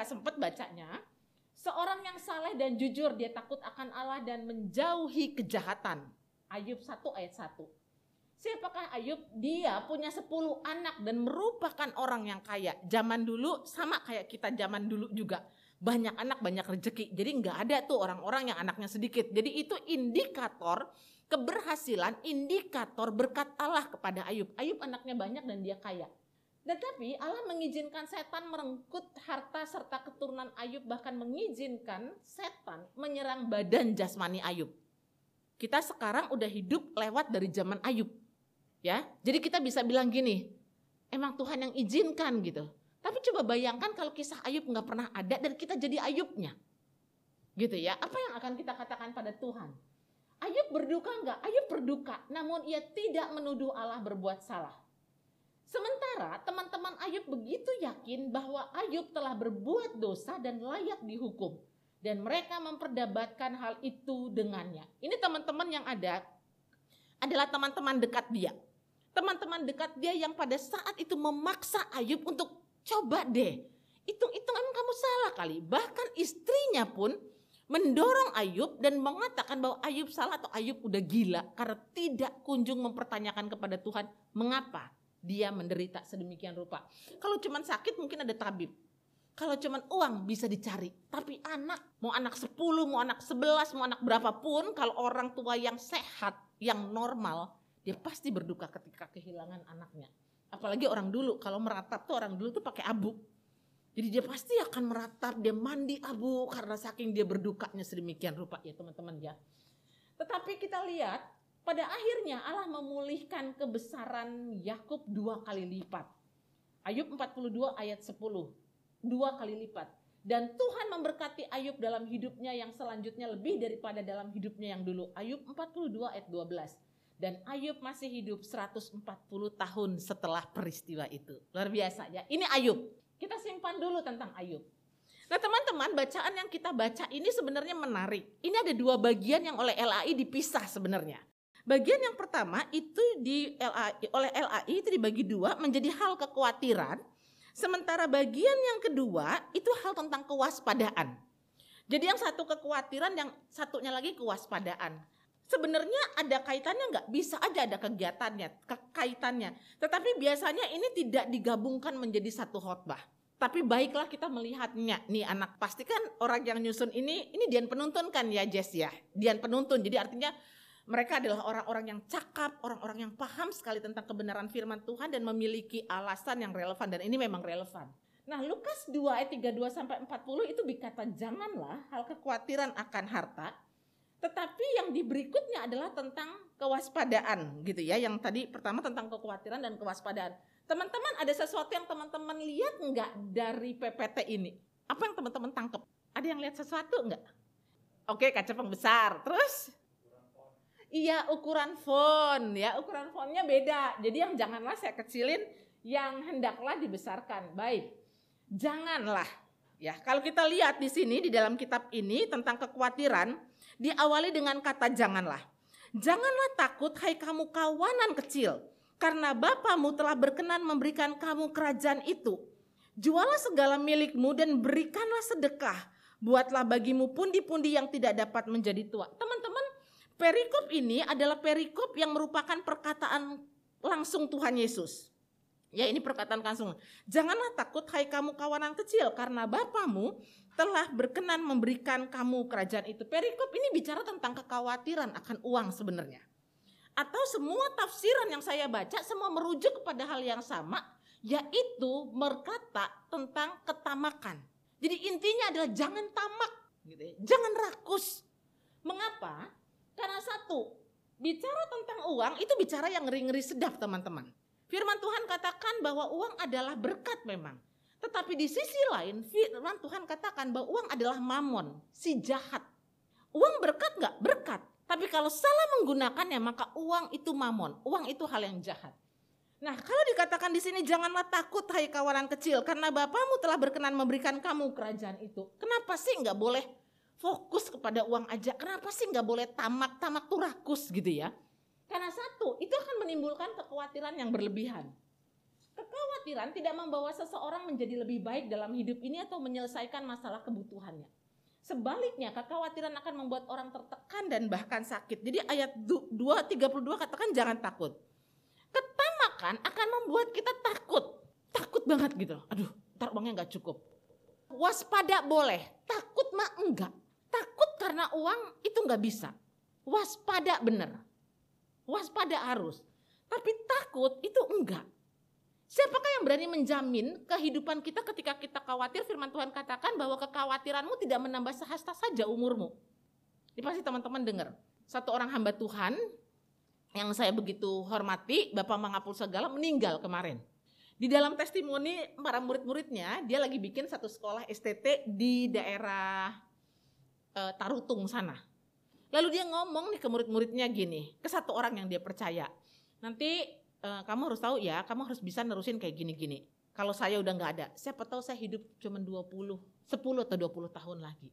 nggak sempet bacanya. Seorang yang saleh dan jujur, dia takut akan Allah dan menjauhi kejahatan. Ayub 1 ayat 1. Siapakah Ayub? Dia punya 10 anak dan merupakan orang yang kaya. Zaman dulu sama kayak kita zaman dulu juga. Banyak anak, banyak rezeki. Jadi nggak ada tuh orang-orang yang anaknya sedikit. Jadi itu indikator keberhasilan, indikator berkat Allah kepada Ayub. Ayub anaknya banyak dan dia kaya. Tetapi Allah mengizinkan setan merengkut harta serta keturunan Ayub bahkan mengizinkan setan menyerang badan jasmani Ayub. Kita sekarang udah hidup lewat dari zaman Ayub. Ya, jadi kita bisa bilang gini, emang Tuhan yang izinkan gitu. Tapi coba bayangkan kalau kisah Ayub nggak pernah ada dan kita jadi Ayubnya. Gitu ya, apa yang akan kita katakan pada Tuhan? Ayub berduka nggak? Ayub berduka, namun ia tidak menuduh Allah berbuat salah. Sementara teman-teman Ayub begitu yakin bahwa Ayub telah berbuat dosa dan layak dihukum. Dan mereka memperdebatkan hal itu dengannya. Ini teman-teman yang ada adalah teman-teman dekat dia teman-teman dekat dia yang pada saat itu memaksa Ayub untuk coba deh. Hitung-hitung emang kamu salah kali. Bahkan istrinya pun mendorong Ayub dan mengatakan bahwa Ayub salah atau Ayub udah gila karena tidak kunjung mempertanyakan kepada Tuhan mengapa dia menderita sedemikian rupa. Kalau cuma sakit mungkin ada tabib. Kalau cuma uang bisa dicari. Tapi anak, mau anak 10, mau anak 11, mau anak berapapun, kalau orang tua yang sehat, yang normal, dia pasti berduka ketika kehilangan anaknya. Apalagi orang dulu, kalau meratap tuh orang dulu tuh pakai abu. Jadi dia pasti akan meratap, dia mandi abu karena saking dia berdukanya sedemikian rupa ya teman-teman ya. Tetapi kita lihat pada akhirnya Allah memulihkan kebesaran Yakub dua kali lipat. Ayub 42 ayat 10. Dua kali lipat. Dan Tuhan memberkati Ayub dalam hidupnya yang selanjutnya lebih daripada dalam hidupnya yang dulu. Ayub 42 ayat 12. Dan Ayub masih hidup 140 tahun setelah peristiwa itu. Luar biasa ya. Ini Ayub. Kita simpan dulu tentang Ayub. Nah teman-teman bacaan yang kita baca ini sebenarnya menarik. Ini ada dua bagian yang oleh LAI dipisah sebenarnya. Bagian yang pertama itu di LAI, oleh LAI itu dibagi dua menjadi hal kekhawatiran. Sementara bagian yang kedua itu hal tentang kewaspadaan. Jadi yang satu kekhawatiran, yang satunya lagi kewaspadaan sebenarnya ada kaitannya nggak? Bisa aja ada kegiatannya, kaitannya. Tetapi biasanya ini tidak digabungkan menjadi satu khotbah. Tapi baiklah kita melihatnya. Nih anak pasti kan orang yang nyusun ini, ini Dian penuntun kan ya Jess ya. Dian penuntun. Jadi artinya mereka adalah orang-orang yang cakap, orang-orang yang paham sekali tentang kebenaran firman Tuhan dan memiliki alasan yang relevan. Dan ini memang relevan. Nah Lukas 2 ayat 32 sampai 40 itu berkata janganlah hal kekhawatiran akan harta tetapi yang di berikutnya adalah tentang kewaspadaan gitu ya. Yang tadi pertama tentang kekhawatiran dan kewaspadaan. Teman-teman ada sesuatu yang teman-teman lihat enggak dari PPT ini? Apa yang teman-teman tangkap? Ada yang lihat sesuatu enggak? Oke, kaca pembesar. Terus? Iya, ukuran font ya. Ukuran fontnya beda. Jadi yang janganlah saya kecilin, yang hendaklah dibesarkan. Baik. Janganlah ya. Kalau kita lihat di sini di dalam kitab ini tentang kekhawatiran, diawali dengan kata janganlah. Janganlah takut hai kamu kawanan kecil, karena Bapamu telah berkenan memberikan kamu kerajaan itu. Jualah segala milikmu dan berikanlah sedekah. Buatlah bagimu pundi-pundi yang tidak dapat menjadi tua. Teman-teman, perikop ini adalah perikop yang merupakan perkataan langsung Tuhan Yesus. Ya ini perkataan langsung. Janganlah takut hai kamu kawanan kecil karena Bapamu telah berkenan memberikan kamu kerajaan itu. Perikop ini bicara tentang kekhawatiran akan uang sebenarnya. Atau semua tafsiran yang saya baca semua merujuk kepada hal yang sama, yaitu berkata tentang ketamakan. Jadi intinya adalah jangan tamak, gitu ya. jangan rakus. Mengapa? Karena satu, bicara tentang uang itu bicara yang ngeri-ngeri sedap teman-teman. Firman Tuhan katakan bahwa uang adalah berkat memang. Tetapi di sisi lain firman Tuhan katakan bahwa uang adalah mamon, si jahat. Uang berkat nggak? Berkat. Tapi kalau salah menggunakannya maka uang itu mamon, uang itu hal yang jahat. Nah kalau dikatakan di sini janganlah takut hai kawanan kecil karena Bapamu telah berkenan memberikan kamu kerajaan itu. Kenapa sih nggak boleh fokus kepada uang aja? Kenapa sih nggak boleh tamak, tamak tuh rakus gitu ya? Karena satu, itu akan menimbulkan kekhawatiran yang berlebihan. kekhawatiran tidak membawa seseorang menjadi lebih baik dalam hidup ini atau menyelesaikan masalah kebutuhannya. Sebaliknya, kekhawatiran akan membuat orang tertekan dan bahkan sakit. Jadi ayat 232 katakan jangan takut. Ketamakan akan membuat kita takut. Takut banget gitu. Aduh, ntar uangnya nggak cukup. Waspada boleh, takut mah enggak. Takut karena uang itu nggak bisa. Waspada bener. Waspada harus. Tapi takut itu enggak. Siapakah yang berani menjamin kehidupan kita ketika kita khawatir? Firman Tuhan katakan bahwa kekhawatiranmu tidak menambah sehasta saja umurmu. Ini pasti teman-teman dengar. Satu orang hamba Tuhan yang saya begitu hormati, Bapak Mangapul Segala meninggal kemarin. Di dalam testimoni para murid-muridnya, dia lagi bikin satu sekolah STT di daerah e, Tarutung sana. Lalu dia ngomong nih ke murid-muridnya gini, ke satu orang yang dia percaya. Nanti uh, kamu harus tahu ya, kamu harus bisa nerusin kayak gini-gini. Kalau saya udah nggak ada, siapa tahu saya hidup cuma 20, 10 atau 20 tahun lagi.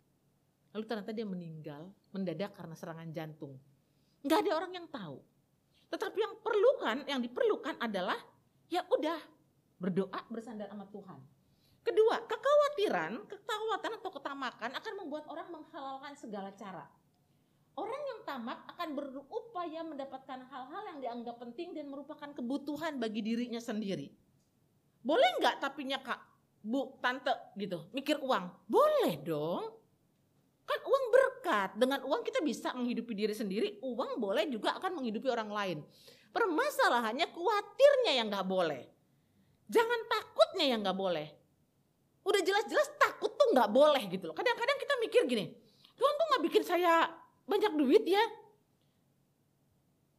Lalu ternyata dia meninggal mendadak karena serangan jantung. Nggak ada orang yang tahu. Tetapi yang perlukan, yang diperlukan adalah ya udah berdoa bersandar sama Tuhan. Kedua, kekhawatiran, kekhawatiran atau ketamakan akan membuat orang menghalalkan segala cara. Orang yang tamak akan berupaya mendapatkan hal-hal yang dianggap penting dan merupakan kebutuhan bagi dirinya sendiri. Boleh nggak tapinya kak, bu, tante gitu, mikir uang? Boleh dong. Kan uang berkat, dengan uang kita bisa menghidupi diri sendiri, uang boleh juga akan menghidupi orang lain. Permasalahannya khawatirnya yang nggak boleh. Jangan takutnya yang nggak boleh. Udah jelas-jelas takut tuh nggak boleh gitu loh. Kadang-kadang kita mikir gini, Tuhan tuh nggak bikin saya banyak duit ya.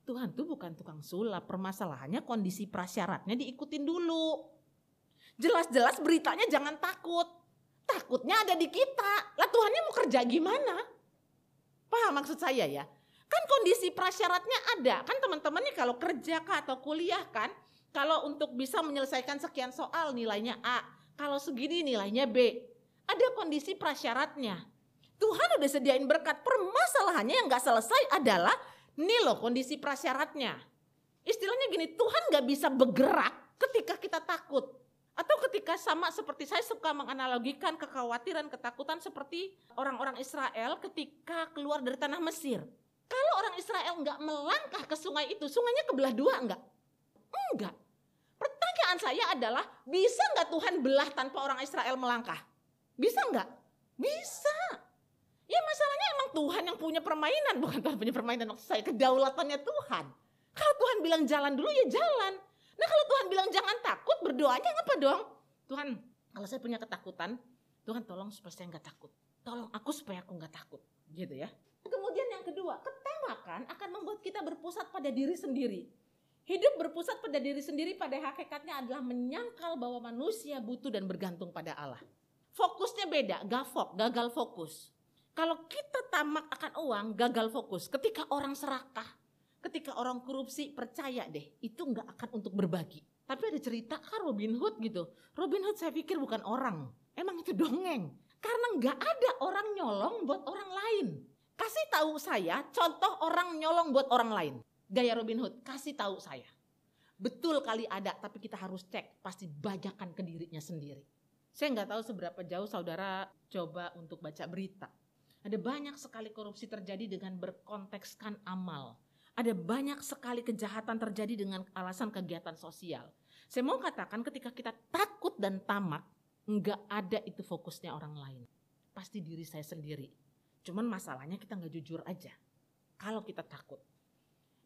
Tuhan tuh bukan tukang sulap, permasalahannya kondisi prasyaratnya diikutin dulu. Jelas-jelas beritanya jangan takut. Takutnya ada di kita. Lah Tuhannya mau kerja gimana? Paham maksud saya ya? Kan kondisi prasyaratnya ada. Kan teman-teman nih kalau kerja kah atau kuliah kan, kalau untuk bisa menyelesaikan sekian soal nilainya A, kalau segini nilainya B. Ada kondisi prasyaratnya. Tuhan udah sediain berkat. Permasalahannya yang gak selesai adalah ini loh kondisi prasyaratnya. Istilahnya gini, Tuhan gak bisa bergerak ketika kita takut. Atau ketika sama seperti saya suka menganalogikan kekhawatiran, ketakutan seperti orang-orang Israel ketika keluar dari tanah Mesir. Kalau orang Israel nggak melangkah ke sungai itu, sungainya kebelah dua enggak? Enggak. Pertanyaan saya adalah, bisa nggak Tuhan belah tanpa orang Israel melangkah? Bisa nggak? Bisa. Ya masalahnya emang Tuhan yang punya permainan, bukan Tuhan punya permainan maksud saya, kedaulatannya Tuhan. Kalau Tuhan bilang jalan dulu ya jalan. Nah kalau Tuhan bilang jangan takut, berdoanya apa dong? Tuhan, kalau saya punya ketakutan, Tuhan tolong supaya saya nggak takut. Tolong aku supaya aku nggak takut, gitu ya. Kemudian yang kedua, ketamakan akan membuat kita berpusat pada diri sendiri. Hidup berpusat pada diri sendiri pada hakikatnya adalah menyangkal bahwa manusia butuh dan bergantung pada Allah. Fokusnya beda, gafok, gagal fokus. Kalau kita tamak akan uang, gagal fokus. Ketika orang serakah, ketika orang korupsi, percaya deh, itu nggak akan untuk berbagi. Tapi ada cerita kan Robin Hood gitu. Robin Hood saya pikir bukan orang, emang itu dongeng. Karena nggak ada orang nyolong buat orang lain. Kasih tahu saya contoh orang nyolong buat orang lain. Gaya Robin Hood, kasih tahu saya. Betul kali ada, tapi kita harus cek. Pasti bajakan ke dirinya sendiri. Saya nggak tahu seberapa jauh saudara coba untuk baca berita. Ada banyak sekali korupsi terjadi dengan berkontekskan amal. Ada banyak sekali kejahatan terjadi dengan alasan kegiatan sosial. Saya mau katakan ketika kita takut dan tamak, nggak ada itu fokusnya orang lain. Pasti diri saya sendiri. Cuman masalahnya kita nggak jujur aja. Kalau kita takut.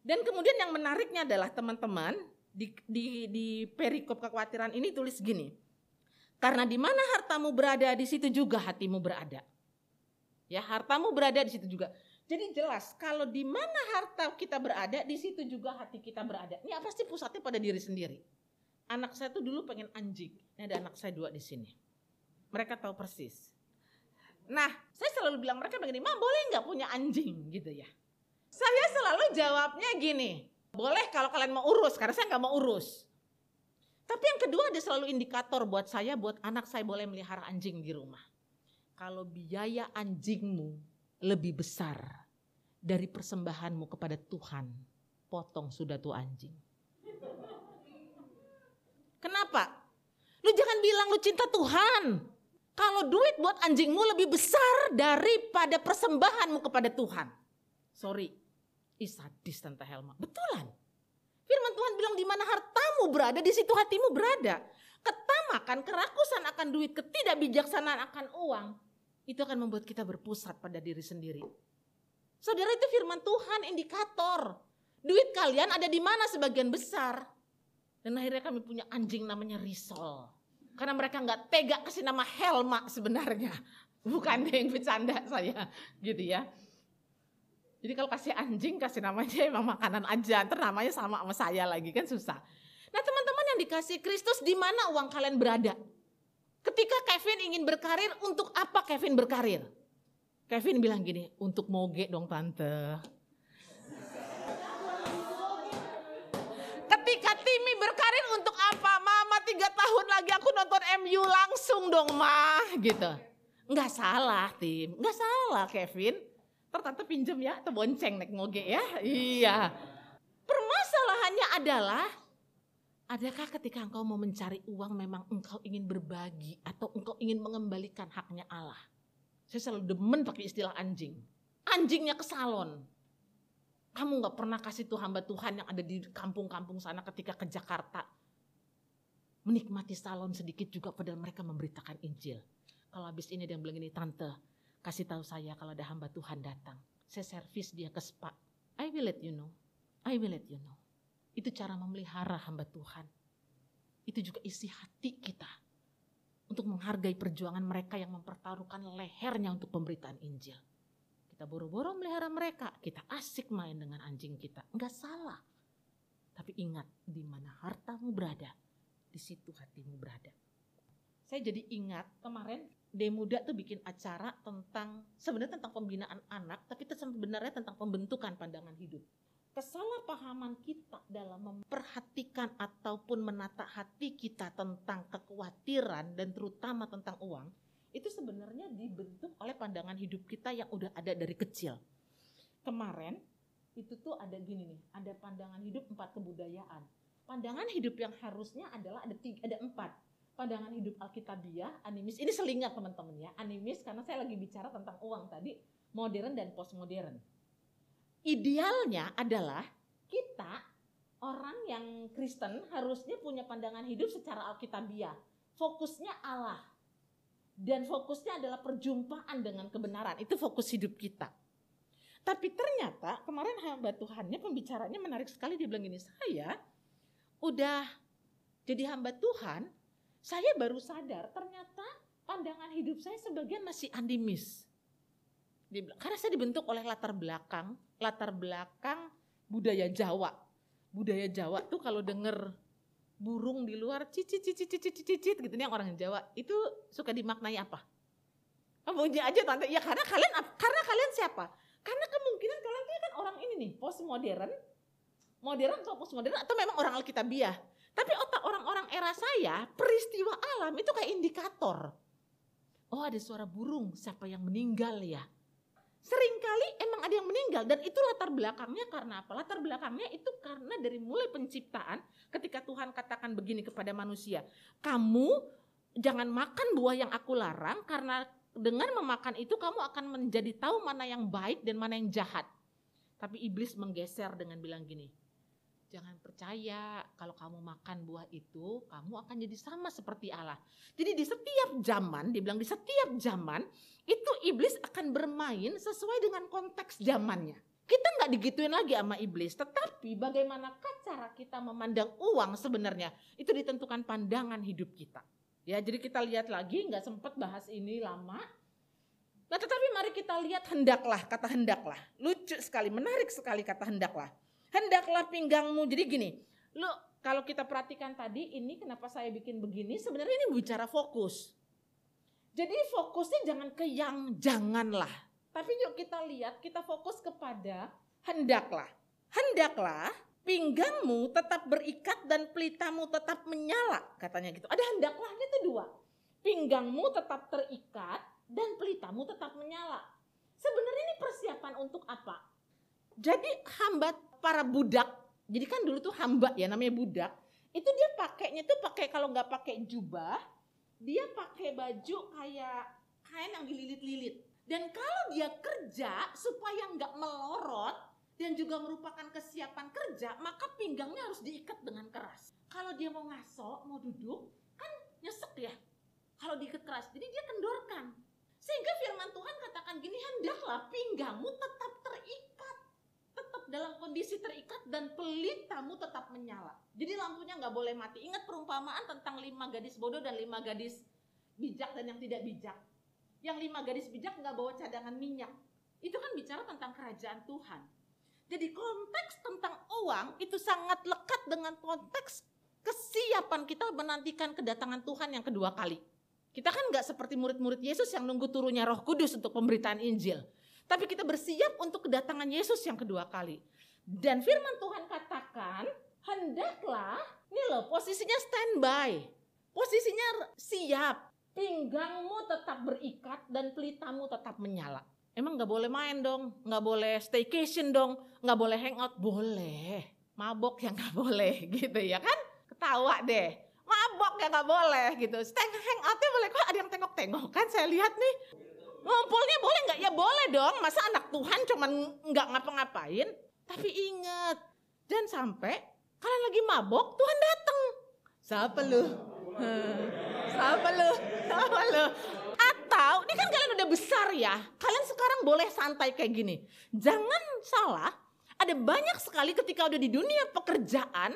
Dan kemudian yang menariknya adalah teman-teman di, di, di perikop kekhawatiran ini tulis gini. Karena di mana hartamu berada, di situ juga hatimu berada. Ya, hartamu berada di situ juga. Jadi jelas kalau di mana harta kita berada, di situ juga hati kita berada. Ini apa sih pusatnya pada diri sendiri. Anak saya tuh dulu pengen anjing. Ini ada anak saya dua di sini. Mereka tahu persis. Nah, saya selalu bilang mereka begini, "Ma, boleh nggak punya anjing?" gitu ya. Saya selalu jawabnya gini, "Boleh kalau kalian mau urus, karena saya nggak mau urus." Tapi yang kedua ada selalu indikator buat saya, buat anak saya boleh melihara anjing di rumah kalau biaya anjingmu lebih besar dari persembahanmu kepada Tuhan, potong sudah tuh anjing. Kenapa? bilang lu cinta Tuhan? Kalau duit buat anjingmu lebih besar daripada persembahanmu kepada Tuhan. Sorry, isadis Tante Helma. Betulan. Firman Tuhan bilang di mana hartamu berada, di situ hatimu berada. Ketamakan, kerakusan akan duit, ketidakbijaksanaan akan uang. Itu akan membuat kita berpusat pada diri sendiri. Saudara itu firman Tuhan, indikator. Duit kalian ada di mana sebagian besar. Dan akhirnya kami punya anjing namanya risol. Karena mereka nggak tega kasih nama Helma sebenarnya. Bukan yang bercanda saya gitu ya. Jadi kalau kasih anjing kasih namanya emang makanan aja. Ntar namanya sama sama saya lagi kan susah. Nah teman-teman yang dikasih Kristus di mana uang kalian berada? Ketika Kevin ingin berkarir, untuk apa Kevin berkarir? Kevin bilang gini, untuk moge dong tante. Ketika Timmy berkarir untuk apa? Mama tiga tahun lagi aku nonton MU langsung dong mah gitu. Nggak salah Tim, nggak salah Kevin. Ntar tante pinjem ya, atau bonceng naik moge ya. Iya. Permasalahannya adalah Adakah ketika engkau mau mencari uang memang engkau ingin berbagi atau engkau ingin mengembalikan haknya Allah? Saya selalu demen pakai istilah anjing. Anjingnya ke salon. Kamu nggak pernah kasih tuh hamba Tuhan yang ada di kampung-kampung sana ketika ke Jakarta. Menikmati salon sedikit juga padahal mereka memberitakan Injil. Kalau habis ini dia bilang ini, Tante, kasih tahu saya kalau ada hamba Tuhan datang. Saya servis dia ke spa. I will let you know. I will let you know. Itu cara memelihara hamba Tuhan. Itu juga isi hati kita. Untuk menghargai perjuangan mereka yang mempertaruhkan lehernya untuk pemberitaan Injil. Kita boro-boro melihara mereka, kita asik main dengan anjing kita. Enggak salah. Tapi ingat, di mana hartamu berada, di situ hatimu berada. Saya jadi ingat kemarin Demuda tuh bikin acara tentang sebenarnya tentang pembinaan anak, tapi itu sebenarnya tentang pembentukan pandangan hidup. Kesalahpahaman kita dalam memperhatikan ataupun menata hati kita tentang kekhawatiran dan terutama tentang uang, itu sebenarnya dibentuk oleh pandangan hidup kita yang udah ada dari kecil. Kemarin itu tuh ada gini nih, ada pandangan hidup empat kebudayaan. Pandangan hidup yang harusnya adalah ada tiga, ada empat. Pandangan hidup Alkitabiah, animis, ini selingat teman-teman ya, animis karena saya lagi bicara tentang uang tadi, modern dan postmodern. Idealnya adalah kita orang yang Kristen harusnya punya pandangan hidup secara Alkitabiah. Fokusnya Allah, dan fokusnya adalah perjumpaan dengan kebenaran. Itu fokus hidup kita. Tapi ternyata kemarin hamba Tuhannya pembicaranya menarik sekali dia bilang gini, saya udah jadi hamba Tuhan, saya baru sadar ternyata pandangan hidup saya sebagian masih bilang, karena saya dibentuk oleh latar belakang, latar belakang budaya Jawa. Budaya Jawa tuh kalau denger burung di luar cicit cicit cicit cicit gitu nih orang Jawa itu suka dimaknai apa? Kamu aja tante, ya karena kalian karena kalian siapa? Karena kemungkinan kalian kan orang ini nih postmodern, modern atau postmodern atau memang orang Alkitabiah. Tapi otak orang-orang era saya peristiwa alam itu kayak indikator. Oh ada suara burung, siapa yang meninggal ya? Seringkali emang ada yang meninggal dan itu latar belakangnya karena apa? Latar belakangnya itu karena dari mulai penciptaan ketika Tuhan katakan begini kepada manusia, kamu jangan makan buah yang aku larang karena dengan memakan itu kamu akan menjadi tahu mana yang baik dan mana yang jahat. Tapi iblis menggeser dengan bilang gini, jangan percaya kalau kamu makan buah itu kamu akan jadi sama seperti Allah. Jadi di setiap zaman, dibilang di setiap zaman itu iblis akan bermain sesuai dengan konteks zamannya. Kita nggak digituin lagi sama iblis, tetapi bagaimanakah cara kita memandang uang sebenarnya itu ditentukan pandangan hidup kita. Ya, jadi kita lihat lagi, nggak sempat bahas ini lama. Nah, tetapi mari kita lihat hendaklah, kata hendaklah. Lucu sekali, menarik sekali kata hendaklah. Hendaklah pinggangmu. Jadi gini, lu kalau kita perhatikan tadi ini kenapa saya bikin begini, sebenarnya ini bicara fokus. Jadi fokusnya jangan ke yang janganlah. Tapi yuk kita lihat, kita fokus kepada hendaklah. Hendaklah pinggangmu tetap berikat dan pelitamu tetap menyala. Katanya gitu. Ada hendaklahnya itu dua. Pinggangmu tetap terikat dan pelitamu tetap menyala. Sebenarnya ini persiapan untuk apa? Jadi hamba para budak, jadi kan dulu tuh hamba ya namanya budak, itu dia pakainya tuh pakai kalau nggak pakai jubah, dia pakai baju kayak kain yang dililit-lilit. Dan kalau dia kerja supaya nggak melorot dan juga merupakan kesiapan kerja, maka pinggangnya harus diikat dengan keras. Kalau dia mau ngaso, mau duduk, kan nyesek ya. Kalau diikat keras, jadi dia kendorkan. Sehingga firman Tuhan katakan gini, hendaklah pinggangmu tetap terikat. Tetap dalam kondisi terikat dan pelitamu tetap menyala. Jadi lampunya nggak boleh mati. Ingat perumpamaan tentang lima gadis bodoh dan lima gadis bijak dan yang tidak bijak. Yang lima gadis bijak nggak bawa cadangan minyak. Itu kan bicara tentang kerajaan Tuhan. Jadi konteks tentang uang itu sangat lekat dengan konteks kesiapan kita menantikan kedatangan Tuhan yang kedua kali. Kita kan nggak seperti murid-murid Yesus yang nunggu turunnya Roh Kudus untuk pemberitaan Injil. Tapi kita bersiap untuk kedatangan Yesus yang kedua kali. Dan firman Tuhan katakan, hendaklah, ini loh posisinya standby. Posisinya siap. Pinggangmu tetap berikat dan pelitamu tetap menyala. Emang nggak boleh main dong, nggak boleh staycation dong, nggak boleh hangout, boleh. Mabok yang nggak boleh gitu ya kan? Ketawa deh mabok ya nggak boleh gitu. Stay hangoutnya boleh kok ada yang tengok-tengok kan saya lihat nih. Ngumpulnya boleh nggak? Ya boleh dong. Masa anak Tuhan cuman nggak ngapa-ngapain? Tapi ingat, dan sampai kalian lagi mabok, Tuhan datang. Siapa lu? Siapa lu? Siapa lu? Atau, ini kan kalian udah besar ya. Kalian sekarang boleh santai kayak gini. Jangan salah, ada banyak sekali ketika udah di dunia pekerjaan,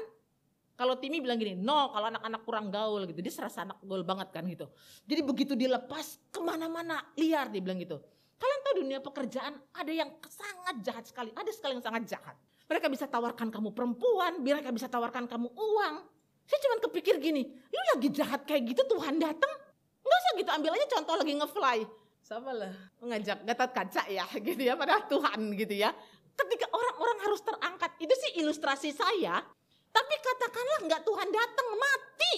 kalau Timi bilang gini, no kalau anak-anak kurang gaul gitu. Dia serasa anak gaul banget kan gitu. Jadi begitu dilepas ke mana-mana liar dia bilang gitu. Kalian tahu dunia pekerjaan ada yang sangat jahat sekali. Ada sekali yang sangat jahat. Mereka bisa tawarkan kamu perempuan, mereka bisa tawarkan kamu uang. Saya cuma kepikir gini, lu lagi jahat kayak gitu Tuhan datang. Enggak usah gitu, ambil aja contoh lagi ngefly. Sama lah, mengajak gatot kaca ya gitu ya, padahal Tuhan gitu ya. Ketika orang-orang harus terangkat, itu sih ilustrasi saya tapi katakanlah nggak Tuhan datang mati.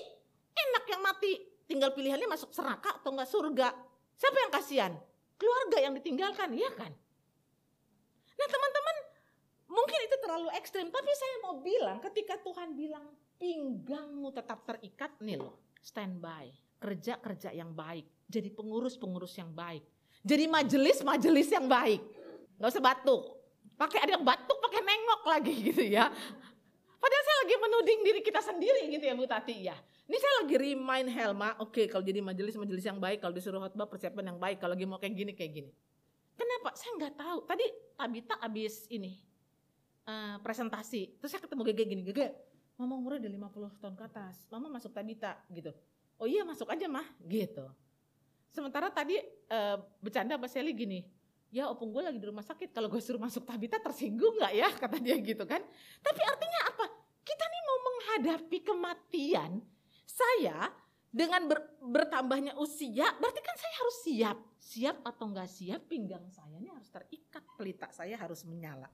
Enak yang mati. Tinggal pilihannya masuk seraka atau nggak surga. Siapa yang kasihan? Keluarga yang ditinggalkan, iya kan? Nah teman-teman, mungkin itu terlalu ekstrim. Tapi saya mau bilang ketika Tuhan bilang pinggangmu tetap terikat, nih loh, standby. Kerja-kerja yang baik. Jadi pengurus-pengurus yang baik. Jadi majelis-majelis yang baik. Gak usah batuk. Pakai ada yang batuk, pakai nengok lagi gitu ya. Lagi menuding diri kita sendiri gitu ya Bu Tati ya. Ini saya lagi remind Helma, oke okay, kalau jadi majelis-majelis yang baik, kalau disuruh khotbah persiapan yang baik, kalau lagi mau kayak gini, kayak gini. Kenapa? Saya nggak tahu. Tadi Tabita habis ini uh, presentasi, terus saya ketemu Gege gini, Gege, Mama umurnya udah 50 tahun ke atas, Mama masuk Tabita gitu. Oh iya masuk aja mah gitu. Sementara tadi uh, bercanda Mbak Sally gini, ya opung gue lagi di rumah sakit kalau gue suruh masuk tabita tersinggung nggak ya kata dia gitu kan tapi artinya apa menghadapi kematian saya dengan ber, bertambahnya usia berarti kan saya harus siap. Siap atau nggak siap pinggang saya ini harus terikat pelita saya harus menyala.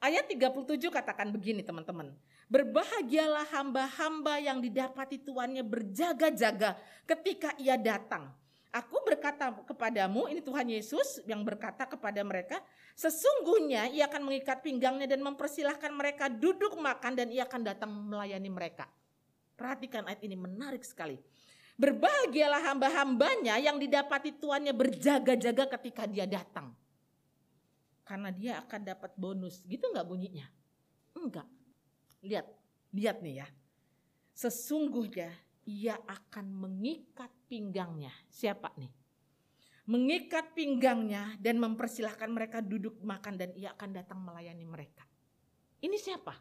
Ayat 37 katakan begini teman-teman. Berbahagialah hamba-hamba yang didapati tuannya berjaga-jaga ketika ia datang Aku berkata kepadamu, ini Tuhan Yesus yang berkata kepada mereka, sesungguhnya ia akan mengikat pinggangnya dan mempersilahkan mereka duduk makan dan ia akan datang melayani mereka. Perhatikan ayat ini menarik sekali. Berbahagialah hamba-hambanya yang didapati tuannya berjaga-jaga ketika dia datang. Karena dia akan dapat bonus. Gitu nggak bunyinya? Enggak. Lihat, lihat nih ya. Sesungguhnya ia akan mengikat pinggangnya. Siapa nih? Mengikat pinggangnya dan mempersilahkan mereka duduk makan dan ia akan datang melayani mereka. Ini siapa?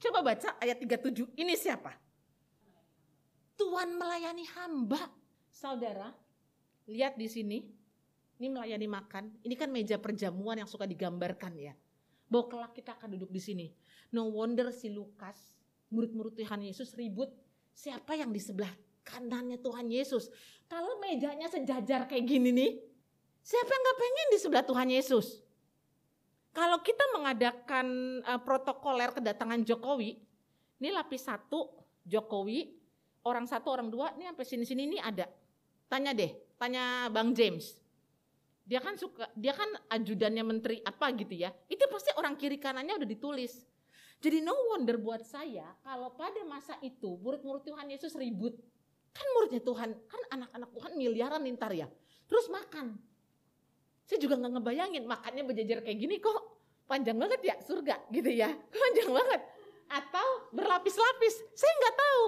Coba baca ayat 37. Ini siapa? Tuhan melayani hamba. Saudara, lihat di sini. Ini melayani makan. Ini kan meja perjamuan yang suka digambarkan ya. Bahwa kelak kita akan duduk di sini. No wonder si Lukas, murid-murid Tuhan Yesus ribut siapa yang di sebelah kanannya Tuhan Yesus. Kalau mejanya sejajar kayak gini nih, siapa yang gak pengen di sebelah Tuhan Yesus? Kalau kita mengadakan uh, protokoler kedatangan Jokowi, ini lapis satu Jokowi, orang satu, orang dua, ini sampai sini-sini ini ada. Tanya deh, tanya Bang James. Dia kan suka, dia kan ajudannya menteri apa gitu ya. Itu pasti orang kiri kanannya udah ditulis. Jadi no wonder buat saya kalau pada masa itu murid-murid Tuhan Yesus ribut. Kan muridnya Tuhan, kan anak-anak Tuhan miliaran ntar ya. Terus makan. Saya juga nggak ngebayangin makannya berjejer kayak gini kok. Panjang banget ya surga gitu ya. Panjang banget. Atau berlapis-lapis. Saya nggak tahu.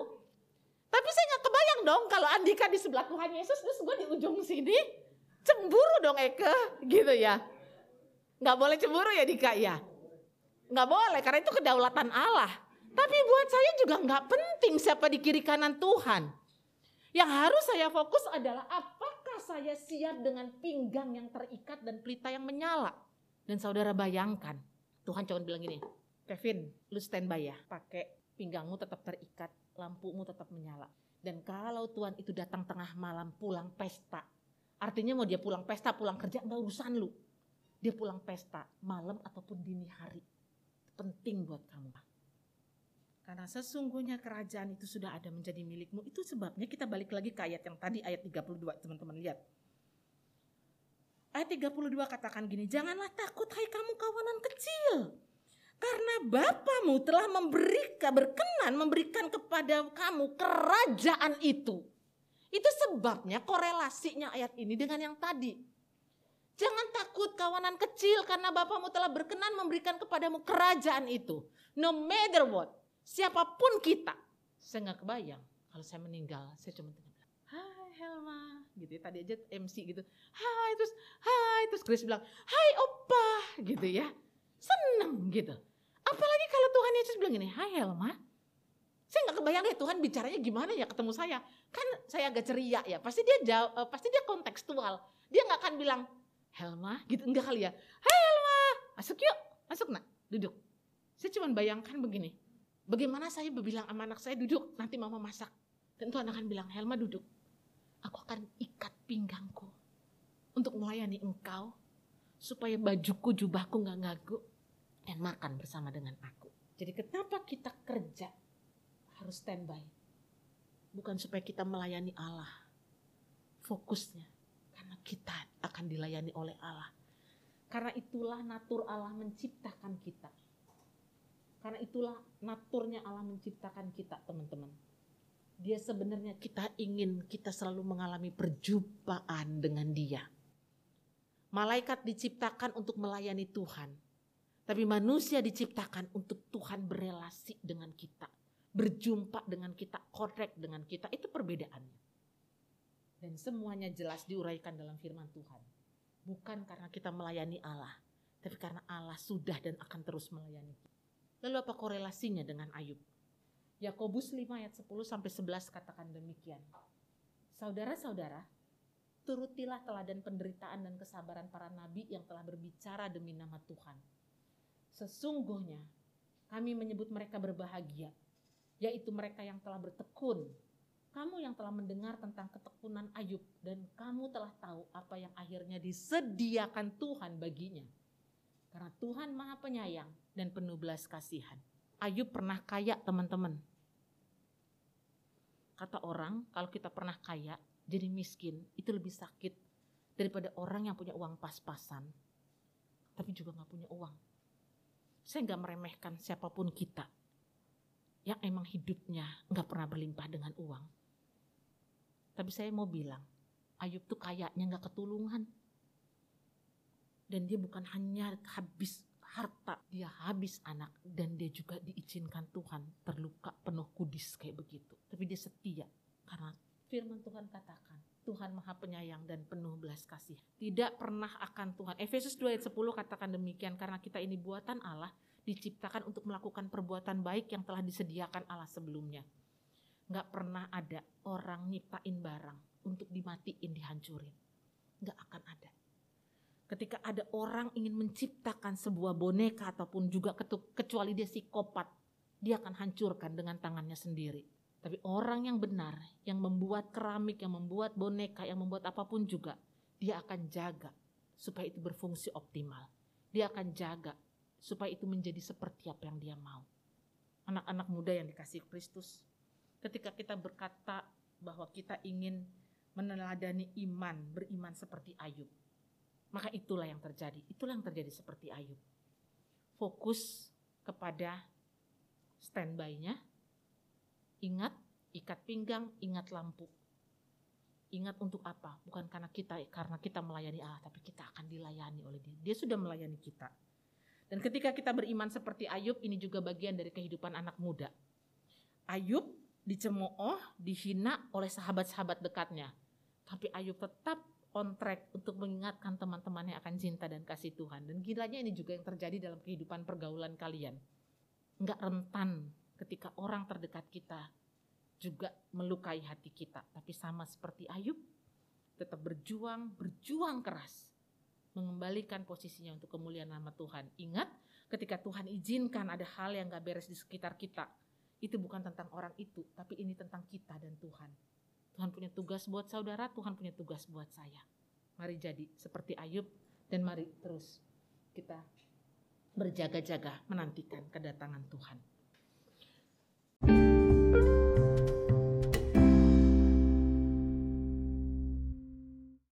Tapi saya nggak kebayang dong kalau Andika di sebelah Tuhan Yesus terus gue di ujung sini. Cemburu dong Eke gitu ya. Nggak boleh cemburu ya Dika ya. Nggak boleh karena itu kedaulatan Allah. Tapi buat saya juga nggak penting siapa di kiri kanan Tuhan. Yang harus saya fokus adalah apakah saya siap dengan pinggang yang terikat dan pelita yang menyala. Dan saudara bayangkan, Tuhan cuma bilang gini, Kevin, lu standby ya, pakai pinggangmu tetap terikat, lampumu tetap menyala. Dan kalau Tuhan itu datang tengah malam pulang pesta, artinya mau dia pulang pesta, pulang kerja, nggak urusan lu. Dia pulang pesta, malam ataupun dini hari. Penting buat kamu. Karena sesungguhnya kerajaan itu sudah ada menjadi milikmu. Itu sebabnya kita balik lagi ke ayat yang tadi, ayat 32 teman-teman lihat. Ayat 32 katakan gini, janganlah takut hai kamu kawanan kecil. Karena Bapamu telah memberikan, berkenan memberikan kepada kamu kerajaan itu. Itu sebabnya korelasinya ayat ini dengan yang tadi. Jangan takut kawanan kecil karena Bapamu telah berkenan memberikan kepadamu kerajaan itu. No matter what siapa pun kita. Saya nggak kebayang kalau saya meninggal, saya cuma Hai Helma, gitu ya. Tadi aja MC gitu, Hai terus, Hai terus Chris bilang, Hai Opa, gitu ya. Seneng gitu. Apalagi kalau Tuhan Yesus bilang gini, Hai Helma, saya nggak kebayang deh Tuhan bicaranya gimana ya ketemu saya. Kan saya agak ceria ya, pasti dia jauh, uh, pasti dia kontekstual. Dia nggak akan bilang, Helma, gitu enggak kali ya. Hai Helma, masuk yuk, masuk nak, duduk. Saya cuma bayangkan begini, Bagaimana saya berbilang sama anak saya duduk, nanti mama masak. Dan Tuhan akan bilang, Helma duduk. Aku akan ikat pinggangku untuk melayani engkau supaya bajuku, jubahku nggak ngagu dan makan bersama dengan aku. Jadi kenapa kita kerja harus standby? Bukan supaya kita melayani Allah. Fokusnya karena kita akan dilayani oleh Allah. Karena itulah natur Allah menciptakan kita karena itulah naturnya Allah menciptakan kita, teman-teman. Dia sebenarnya kita ingin kita selalu mengalami perjumpaan dengan dia. Malaikat diciptakan untuk melayani Tuhan. Tapi manusia diciptakan untuk Tuhan berelasi dengan kita. Berjumpa dengan kita, korek dengan kita. Itu perbedaannya. Dan semuanya jelas diuraikan dalam firman Tuhan. Bukan karena kita melayani Allah. Tapi karena Allah sudah dan akan terus melayani. Lalu apa korelasinya dengan Ayub? Yakobus 5 ayat 10 sampai 11 katakan demikian. Saudara-saudara, turutilah teladan penderitaan dan kesabaran para nabi yang telah berbicara demi nama Tuhan. Sesungguhnya kami menyebut mereka berbahagia, yaitu mereka yang telah bertekun. Kamu yang telah mendengar tentang ketekunan Ayub dan kamu telah tahu apa yang akhirnya disediakan Tuhan baginya karena Tuhan maha penyayang dan penuh belas kasihan. Ayub pernah kaya teman-teman. Kata orang kalau kita pernah kaya jadi miskin itu lebih sakit daripada orang yang punya uang pas-pasan tapi juga gak punya uang. Saya gak meremehkan siapa pun kita yang emang hidupnya gak pernah berlimpah dengan uang. Tapi saya mau bilang, Ayub tuh kayaknya gak ketulungan dan dia bukan hanya habis harta, dia habis anak dan dia juga diizinkan Tuhan terluka penuh kudis kayak begitu. Tapi dia setia karena firman Tuhan katakan Tuhan maha penyayang dan penuh belas kasih. Tidak pernah akan Tuhan. Efesus 2 ayat 10 katakan demikian karena kita ini buatan Allah diciptakan untuk melakukan perbuatan baik yang telah disediakan Allah sebelumnya. Gak pernah ada orang nyiptain barang untuk dimatiin, dihancurin. Gak akan ada ketika ada orang ingin menciptakan sebuah boneka ataupun juga kecuali dia psikopat, dia akan hancurkan dengan tangannya sendiri. Tapi orang yang benar, yang membuat keramik, yang membuat boneka, yang membuat apa pun juga, dia akan jaga supaya itu berfungsi optimal. Dia akan jaga supaya itu menjadi seperti apa yang dia mau. Anak-anak muda yang dikasih Kristus, ketika kita berkata bahwa kita ingin meneladani iman, beriman seperti Ayub, maka itulah yang terjadi. Itulah yang terjadi seperti Ayub. Fokus kepada standby-nya. Ingat, ikat pinggang, ingat lampu. Ingat untuk apa? Bukan karena kita karena kita melayani Allah, tapi kita akan dilayani oleh Dia. Dia sudah melayani kita. Dan ketika kita beriman seperti Ayub, ini juga bagian dari kehidupan anak muda. Ayub dicemooh, dihina oleh sahabat-sahabat dekatnya. Tapi Ayub tetap on track untuk mengingatkan teman-temannya akan cinta dan kasih Tuhan. Dan gilanya ini juga yang terjadi dalam kehidupan pergaulan kalian. Enggak rentan ketika orang terdekat kita juga melukai hati kita. Tapi sama seperti Ayub, tetap berjuang, berjuang keras mengembalikan posisinya untuk kemuliaan nama Tuhan. Ingat, ketika Tuhan izinkan ada hal yang gak beres di sekitar kita, itu bukan tentang orang itu, tapi ini tentang kita dan Tuhan. Tuhan punya tugas buat saudara, Tuhan punya tugas buat saya. Mari jadi seperti Ayub dan mari terus kita berjaga-jaga menantikan kedatangan Tuhan. thank you